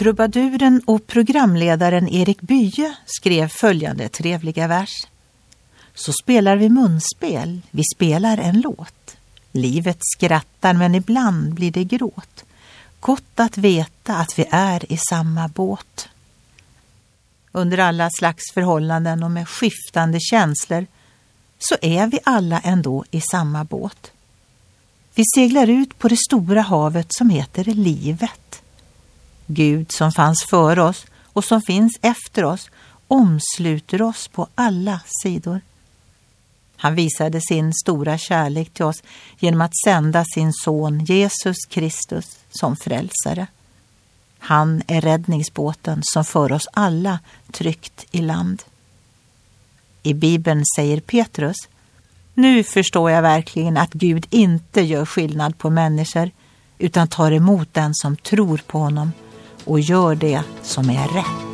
Trubaduren och programledaren Erik Bye skrev följande trevliga vers. Så spelar vi munspel, vi spelar en låt. Livet skrattar men ibland blir det gråt. Gott att veta att vi är i samma båt. Under alla slags förhållanden och med skiftande känslor så är vi alla ändå i samma båt. Vi seglar ut på det stora havet som heter livet. Gud som fanns före oss och som finns efter oss omsluter oss på alla sidor. Han visade sin stora kärlek till oss genom att sända sin son Jesus Kristus som frälsare. Han är räddningsbåten som för oss alla tryggt i land. I Bibeln säger Petrus Nu förstår jag verkligen att Gud inte gör skillnad på människor utan tar emot den som tror på honom och gör det som är rätt.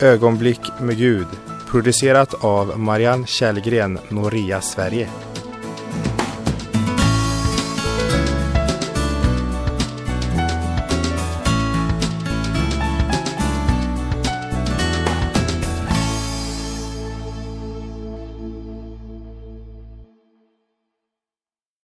Ögonblick med Gud producerat av Marianne Källgren, Noria Sverige.